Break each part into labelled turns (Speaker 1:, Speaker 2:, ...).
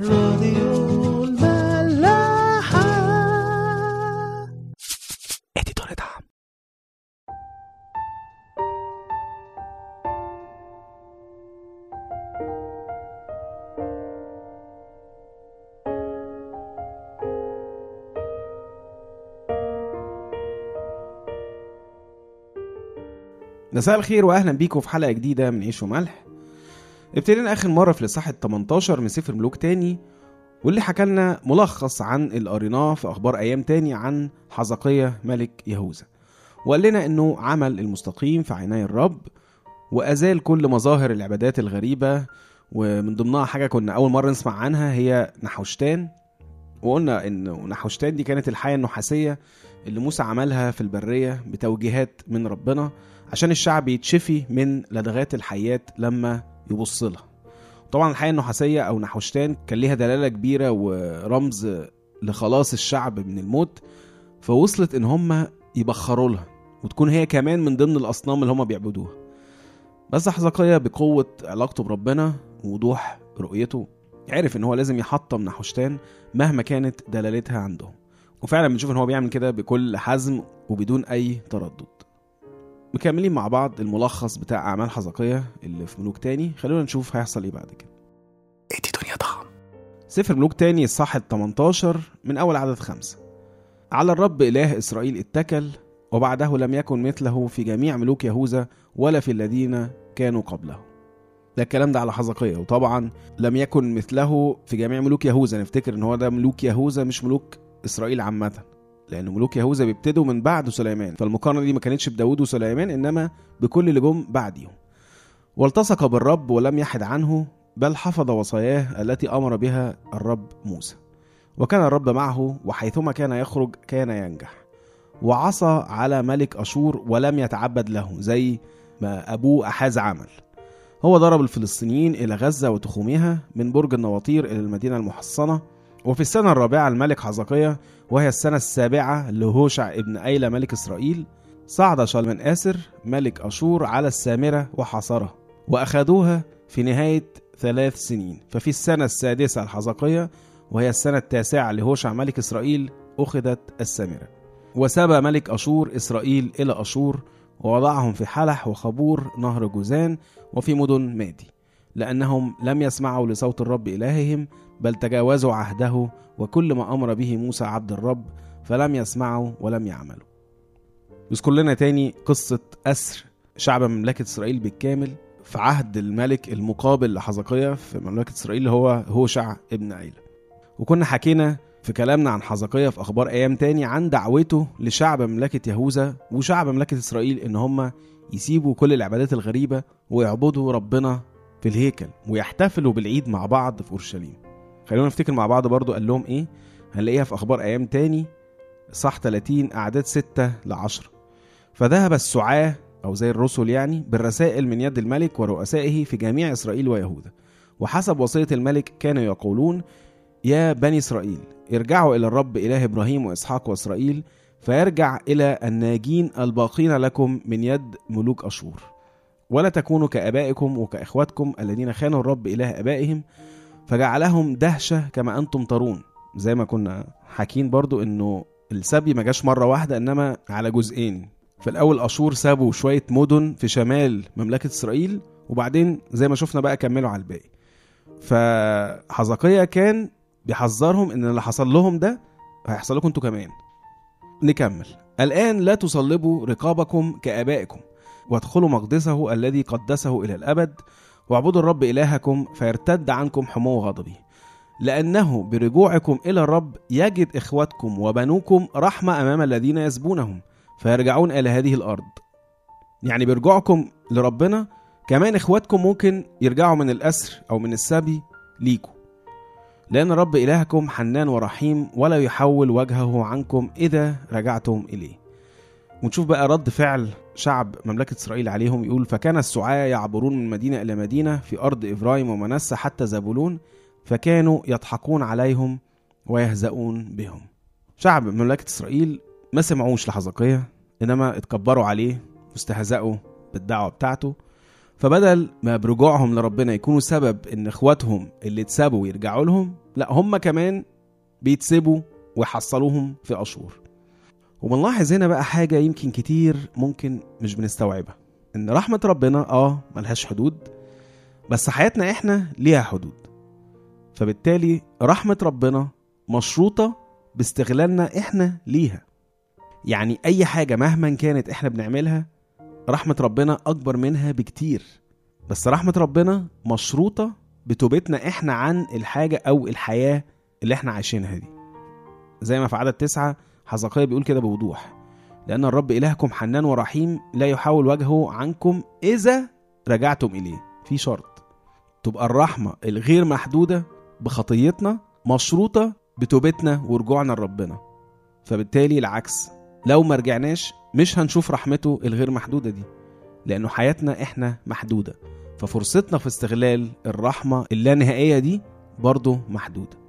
Speaker 1: راديو الملاحة.
Speaker 2: اديتور دعم مساء الخير واهلا بيكم في حلقة جديدة من عيش وملح. ابتدينا آخر مرة في الإصحاح ال 18 من سفر ملوك تاني واللي حكى لنا ملخص عن اللي قريناه في أخبار أيام تاني عن حزقية ملك يهوذا. وقال لنا إنه عمل المستقيم في عيني الرب وأزال كل مظاهر العبادات الغريبة ومن ضمنها حاجة كنا أول مرة نسمع عنها هي نحوشتان. وقلنا ان نحوشتان دي كانت الحياة النحاسية اللي موسى عملها في البرية بتوجيهات من ربنا عشان الشعب يتشفي من لدغات الحيات لما يبص لها. طبعا الحياة النحاسيه أو نحوشتان كان ليها دلالة كبيرة ورمز لخلاص الشعب من الموت فوصلت إن هم يبخروا لها وتكون هي كمان من ضمن الأصنام اللي هم بيعبدوها. بس حزقية بقوة علاقته بربنا ووضوح رؤيته عرف إن هو لازم يحطم نحوشتان مهما كانت دلالتها عندهم. وفعلا بنشوف إن هو بيعمل كده بكل حزم وبدون أي تردد. مكملين مع بعض الملخص بتاع أعمال حزقية اللي في ملوك تاني. خلونا نشوف هيحصل إيه بعد كده.
Speaker 3: إدي دنيا ضخم
Speaker 2: سفر ملوك تاني الصح ال 18 من أول عدد خمسة. على الرب إله إسرائيل اتكل وبعده لم يكن مثله في جميع ملوك يهوذا ولا في الذين كانوا قبله. ده الكلام ده على حزقية وطبعا لم يكن مثله في جميع ملوك يهوذا. نفتكر إن هو ده ملوك يهوذا مش ملوك إسرائيل عامة. لأن ملوك يهوذا بيبتدوا من بعد سليمان فالمقارنة دي ما كانتش بداود وسليمان إنما بكل اللي جم بعديهم. والتصق بالرب ولم يحد عنه بل حفظ وصاياه التي أمر بها الرب موسى. وكان الرب معه وحيثما كان يخرج كان ينجح. وعصى على ملك أشور ولم يتعبد له زي ما ابوه أحاز عمل. هو ضرب الفلسطينيين إلى غزة وتخومها من برج النواطير إلى المدينة المحصنة وفي السنة الرابعة الملك حزقية وهي السنة السابعة لهوشع ابن أيلة ملك إسرائيل صعد شلمن آسر ملك أشور على السامرة وحاصرها وأخذوها في نهاية ثلاث سنين. ففي السنة السادسة الحزقية وهي السنة التاسعة لهوشع ملك إسرائيل أخذت السامرة. وسبى ملك أشور إسرائيل إلى أشور ووضعهم في حلح وخبور نهر جوزان وفي مدن مادي. لأنهم لم يسمعوا لصوت الرب إلههم بل تجاوزوا عهده وكل ما أمر به موسى عبد الرب فلم يسمعوا ولم يعملوا. يذكر لنا تاني قصة أسر شعب مملكة إسرائيل بالكامل في عهد الملك المقابل لحزقية في مملكة إسرائيل هو هوشع ابن عيلة. وكنا حكينا في كلامنا عن حزقية في أخبار أيام تاني عن دعوته لشعب مملكة يهوذا وشعب مملكة إسرائيل إن هم يسيبوا كل العبادات الغريبة ويعبدوا ربنا في الهيكل ويحتفلوا بالعيد مع بعض في أورشليم. خلونا نفتكر مع بعض برضو قال لهم إيه؟ هنلاقيها في أخبار أيام تاني صح 30 أعداد 6 ل 10 فذهب السعاة أو زي الرسل يعني بالرسائل من يد الملك ورؤسائه في جميع إسرائيل ويهوذا. وحسب وصية الملك كانوا يقولون يا بني إسرائيل ارجعوا إلى الرب إله إبراهيم وإسحاق وإسرائيل فيرجع إلى الناجين الباقين لكم من يد ملوك أشور. ولا تكونوا كآبائكم وكإخواتكم الذين خانوا الرب إله آبائهم فجعلهم دهشة كما أنتم ترون. زي ما كنا حاكين برضو إنه السبي ما جاش مرة واحدة إنما على جزئين. في الأول أشور سابوا شوية مدن في شمال مملكة إسرائيل وبعدين زي ما شفنا بقى كملوا على الباقي. فحزقية كان بيحذرهم إن اللي حصل لهم ده هيحصل لكم أنتوا كمان. نكمل. الآن لا تصلبوا رقابكم كآبائكم. وادخلوا مقدسه الذي قدسه إلى الأبد واعبدوا الرب إلهكم فيرتد عنكم حمو غضبه لأنه برجوعكم إلى الرب يجد إخوتكم وبنوكم رحمة أمام الذين يسبونهم فيرجعون إلى هذه الأرض. يعني برجوعكم لربنا كمان إخواتكم ممكن يرجعوا من الأسر أو من السبي ليكم لأن رب إلهكم حنان ورحيم ولا يحول وجهه عنكم إذا رجعتم إليه. ونشوف بقى رد فعل شعب مملكة إسرائيل عليهم يقول فكان السعاة يعبرون من مدينة إلى مدينة في أرض إبراهيم ومنسى حتى زبولون فكانوا يضحكون عليهم ويهزؤون بهم. شعب مملكة إسرائيل ما سمعوش لحزقية إنما اتكبروا عليه واستهزأوا بالدعوة بتاعته. فبدل ما برجوعهم لربنا يكونوا سبب إن إخواتهم اللي اتسابوا يرجعوا لهم لا هم كمان بيتسبوا ويحصلوهم في اشور وبنلاحظ هنا بقى حاجة يمكن كتير ممكن مش بنستوعبها. إن رحمة ربنا آه ملهاش حدود بس حياتنا إحنا ليها حدود. فبالتالي رحمة ربنا مشروطة باستغلالنا إحنا ليها. يعني أي حاجة مهما كانت إحنا بنعملها رحمة ربنا أكبر منها بكتير. بس رحمة ربنا مشروطة بتوبتنا إحنا عن الحاجة أو الحياة اللي إحنا عايشينها دي. زي ما في عدد تسعة حزقية بيقول كده بوضوح. لأن الرب إلهكم حنان ورحيم لا يحاول وجهه عنكم إذا رجعتم إليه. في شرط. تبقى الرحمة الغير محدودة بخطيتنا مشروطة بتوبتنا ورجوعنا لربنا. فبالتالي العكس. لو ما رجعناش مش هنشوف رحمته الغير محدودة دي لأنه حياتنا إحنا محدودة. ففرصتنا في استغلال الرحمة اللانهائية دي برضه محدودة.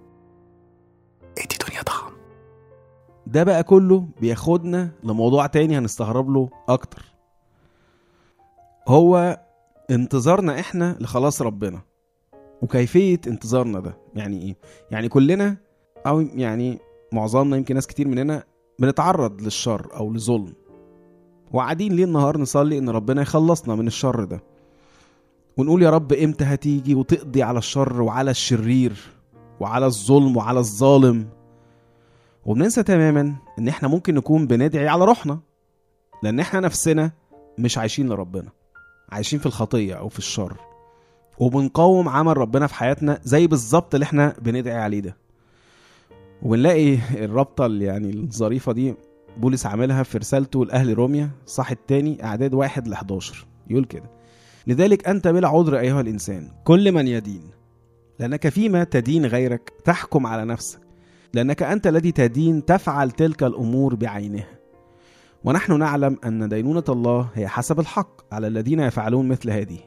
Speaker 2: ده بقى كله بياخدنا لموضوع تاني هنستغرب له أكتر. هو انتظارنا إحنا لخلاص ربنا. وكيفية انتظارنا ده يعني إيه؟ يعني كلنا أو يعني معظمنا يمكن ناس كتير مننا بنتعرض للشر أو لظلم. وقاعدين ليل نهار نصلي إن ربنا يخلصنا من الشر ده. ونقول يا رب إمتى هتيجي وتقضي على الشر وعلى الشرير وعلى الظلم وعلى الظالم؟ وبننسى تماما إن إحنا ممكن نكون بندعي على روحنا لأن إحنا نفسنا مش عايشين لربنا عايشين في الخطية أو في الشر وبنقاوم عمل ربنا في حياتنا زي بالظبط اللي إحنا بندعي عليه ده. وبنلاقي الرابطة اللي يعني الظريفة دي بولس عاملها في رسالته لأهل روميا صح التاني أعداد واحد ل 11 يقول كده لذلك أنت بلا عذر أيها الإنسان كل من يدين لأنك فيما تدين غيرك تحكم على نفسك لأنك أنت الذي تدين تفعل تلك الأمور بعينها ونحن نعلم أن دينونة الله هي حسب الحق على الذين يفعلون مثل هذه.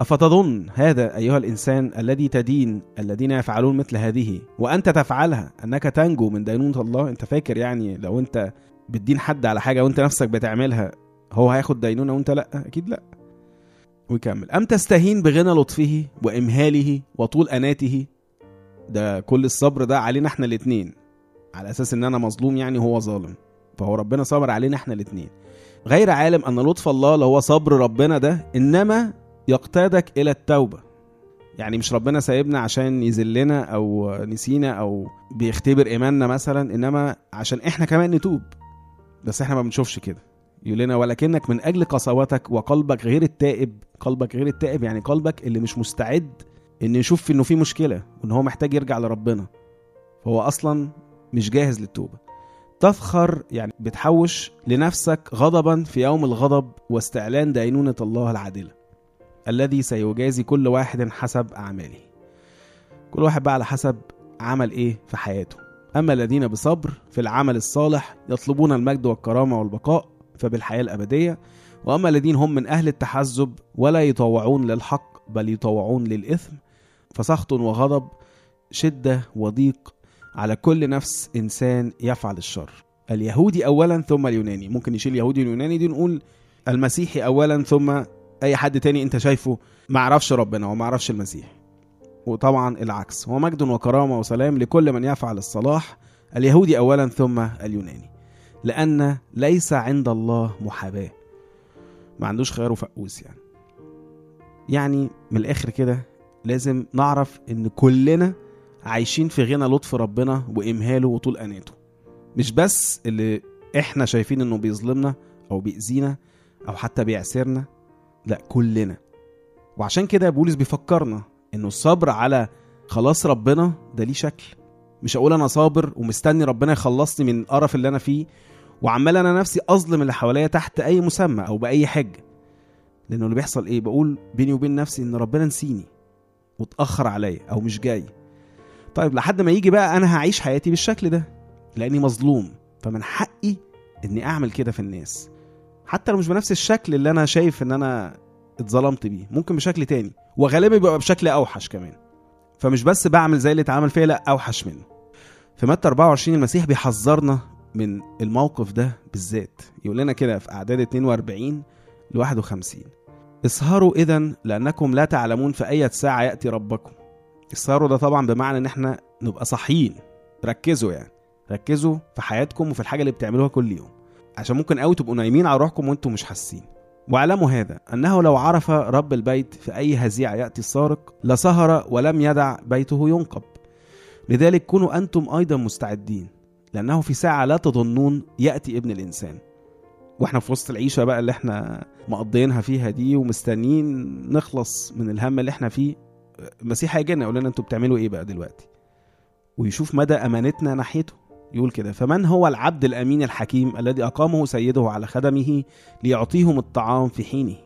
Speaker 2: أفتظن هذا أيها الإنسان الذي تدين الذين يفعلون مثل هذه؟ وأنت تفعلها أنك تنجو من دينونة الله؟ أنت فاكر يعني لو أنت بتدين حد على حاجة وأنت نفسك بتعملها هو هياخد دينونة وأنت لأ؟ أكيد لأ. ويكمل. أم تستهين بغنى لطفه وإمهاله وطول أناته ده كل الصبر ده علينا إحنا الاتنين. على أساس إن أنا مظلوم يعني هو ظالم. فهو ربنا صبر علينا إحنا الاتنين. غير عالم أن لطف الله اللي هو صبر ربنا ده إنما يقتادك إلى التوبة. يعني مش ربنا سايبنا عشان يذلنا أو نسينا أو بيختبر إيماننا مثلا إنما عشان إحنا كمان نتوب. بس إحنا ما بنشوفش كده. يقول لنا ولكنك من أجل قساوتك وقلبك غير التائب قلبك غير التائب يعني قلبك اللي مش مستعد إن يشوف إنه في مشكلة وإن هو محتاج يرجع لربنا فهو أصلا مش جاهز للتوبة. تفخر يعني بتحوش لنفسك غضبا في يوم الغضب واستعلان دينونة الله العادلة الذي سيجازي كل واحد حسب أعماله. كل واحد بقى على حسب عمل إيه في حياته. أما الذين بصبر في العمل الصالح يطلبون المجد والكرامة والبقاء فبالحياة الأبدية وأما الذين هم من أهل التحزب ولا يطوعون للحق بل يطوعون للإثم فسخط وغضب شدة وضيق على كل نفس إنسان يفعل الشر. اليهودي اولا ثم اليوناني. ممكن نشيل يهودي واليوناني دي نقول المسيحي اولا ثم أي حد تاني أنت شايفه ما عرفش ربنا وما عرفش المسيح. وطبعا العكس. هو مجد وكرامة وسلام لكل من يفعل الصلاح. اليهودي اولا ثم اليوناني. لأن ليس عند الله محاباة. ما عندوش خيار وفقوس يعني. يعني من الآخر كده لازم نعرف إن كلنا عايشين في غنى لطف ربنا وإمهاله وطول أناته. مش بس اللي إحنا شايفين إنه بيظلمنا أو بيأذينا أو حتى بيعسرنا لأ كلنا. وعشان كده بولس بيفكرنا إنه الصبر على خلاص ربنا ده ليه شكل. مش هقول أنا صابر ومستني ربنا يخلصني من القرف اللي أنا فيه وعمال أنا نفسي أظلم اللي حواليا تحت أي مسمى أو بأي حجة. لأنه اللي بيحصل إيه؟ بقول بيني وبين نفسي إن ربنا نسيني. واتاخر عليا أو مش جاي. طيب لحد ما يجي بقى أنا هعيش حياتي بالشكل ده لأني مظلوم. فمن حقي إني أعمل كده في الناس. حتى لو مش بنفس الشكل اللي أنا شايف إن أنا اتظلمت بيه ممكن بشكل تاني. وغالبا بيبقى بشكل أوحش كمان. فمش بس بعمل زي اللي اتعمل فيا لأ أوحش منه. في متى 24 المسيح بيحذرنا من الموقف ده بالذات؟ يقول لنا كده في أعداد 42 ل 51 اسهروا اذا لأنكم لا تعلمون في أي ساعة يأتي ربكم. السهروا ده طبعا بمعنى إن إحنا نبقى صاحيين. ركزوا يعني. ركزوا في حياتكم وفي الحاجة اللي بتعملوها كل يوم. عشان ممكن قوي تبقوا نايمين على روحكم وأنتم مش حاسين. واعلموا هذا. أنه لو عرف رب البيت في أي هزيعة يأتي السارق لسهر ولم يدع بيته ينقب. لذلك كونوا أنتم أيضا مستعدين. لأنه في ساعة لا تظنون يأتي ابن الإنسان. وإحنا في وسط العيشة بقى اللي إحنا مقضيينها فيها دي ومستنيين نخلص من الهم اللي إحنا فيه. المسيح هيجي لنا يقول لنا أنتوا بتعملوا إيه بقى دلوقتي؟ ويشوف مدى أمانتنا ناحيته. يقول كده فمن هو العبد الأمين الحكيم الذي أقامه سيده على خدمه ليعطيهم الطعام في حينه؟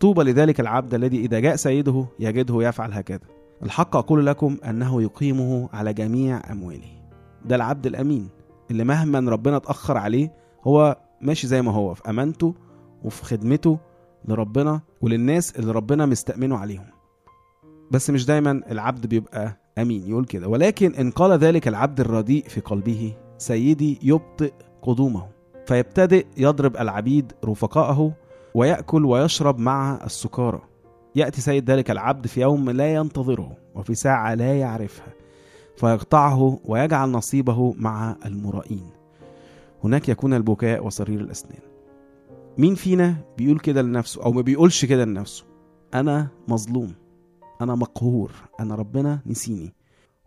Speaker 2: طوبى لذلك العبد الذي إذا جاء سيده يجده يفعل هكذا. الحق أقول لكم أنه يقيمه على جميع أمواله. ده العبد الأمين اللي مهما ربنا اتاخر عليه هو ماشي زي ما هو في أمانته وفي خدمته لربنا وللناس اللي ربنا مستأمنه عليهم. بس مش دايما العبد بيبقى أمين يقول كده. ولكن إن قال ذلك العبد الرديء في قلبه سيدي يبطئ قدومه. فيبتدئ يضرب العبيد رفقائه ويأكل ويشرب مع السكارى. يأتي سيد ذلك العبد في يوم لا ينتظره وفي ساعة لا يعرفها. فيقطعه ويجعل نصيبه مع المرائين. هناك يكون البكاء وصرير الأسنان. مين فينا بيقول كده لنفسه أو ما بيقولش كده لنفسه؟ أنا مظلوم. أنا مقهور. أنا ربنا نسيني.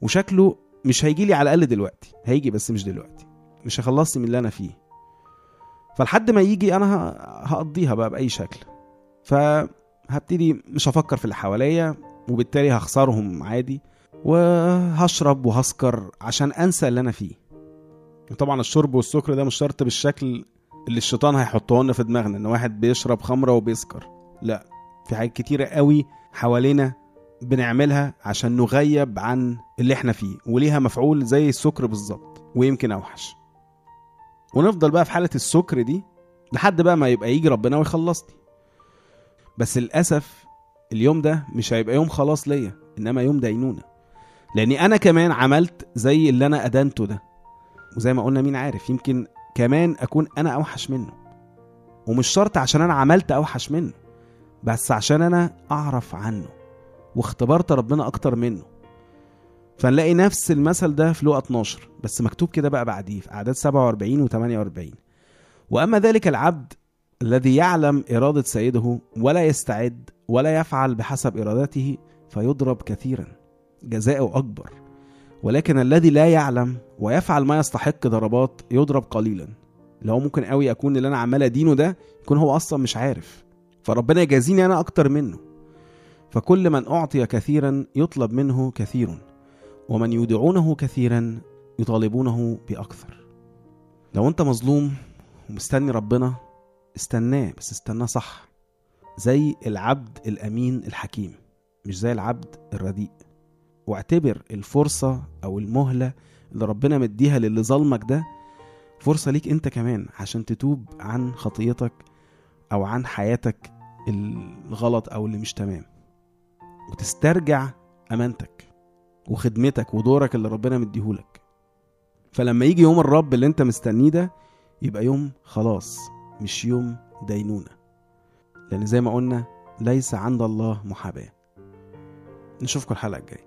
Speaker 2: وشكله مش هيجي لي على الأقل دلوقتي. هيجي بس مش دلوقتي. مش هيخلصني من اللي أنا فيه. فلحد ما يجي أنا هقضيها بقى بأي شكل. فهبتدي مش هفكر في اللي حواليا وبالتالي هخسرهم عادي وهشرب وهسكر عشان أنسى اللي أنا فيه. طبعا الشرب والسكر ده مش شرط بالشكل اللي الشيطان هيحطه لنا في دماغنا إن واحد بيشرب خمرة وبيسكر. لا في حاجات كتيرة قوي حوالينا بنعملها عشان نغيب عن اللي إحنا فيه وليها مفعول زي السكر بالظبط ويمكن أوحش. ونفضل بقى في حالة السكر دي لحد بقى ما يبقى يجي ربنا ويخلصني. بس للأسف اليوم ده مش هيبقى يوم خلاص ليا إنما يوم دينونة. لأني أنا كمان عملت زي اللي أنا أدنته ده. وزي ما قلنا مين عارف يمكن كمان أكون أنا أوحش منه. ومش شرط عشان أنا عملت أوحش منه بس عشان أنا أعرف عنه واختبرت ربنا أكتر منه. فنلاقي نفس المثل ده في لقا 12 بس مكتوب كده بقى بعديه في أعداد 47 و 48 وأما ذلك العبد الذي يعلم إرادة سيده ولا يستعد ولا يفعل بحسب إرادته فيضرب كثيرا جزاؤه أكبر. ولكن الذي لا يعلم ويفعل ما يستحق ضربات يضرب قليلا. اللي هو ممكن قوي اكون اللي أنا عمال أدينه ده يكون هو أصلا مش عارف. فربنا يجازيني أنا أكتر منه. فكل من أعطي كثيرا يطلب منه كثير ومن يودعونه كثيرا يطالبونه بأكثر. لو أنت مظلوم ومستني ربنا استناه بس استناه صح. زي العبد الأمين الحكيم مش زي العبد الرديء. واعتبر الفرصة أو المهلة اللي ربنا مديها للي ظلمك ده فرصة ليك أنت كمان عشان تتوب عن خطيتك أو عن حياتك الغلط أو اللي مش تمام. وتسترجع أمانتك وخدمتك ودورك اللي ربنا مديهولك. فلما يجي يوم الرب اللي أنت مستنيه ده يبقى يوم خلاص مش يوم دينونة. لأن زي ما قلنا ليس عند الله محاباة. نشوفكم الحلقة الجاية.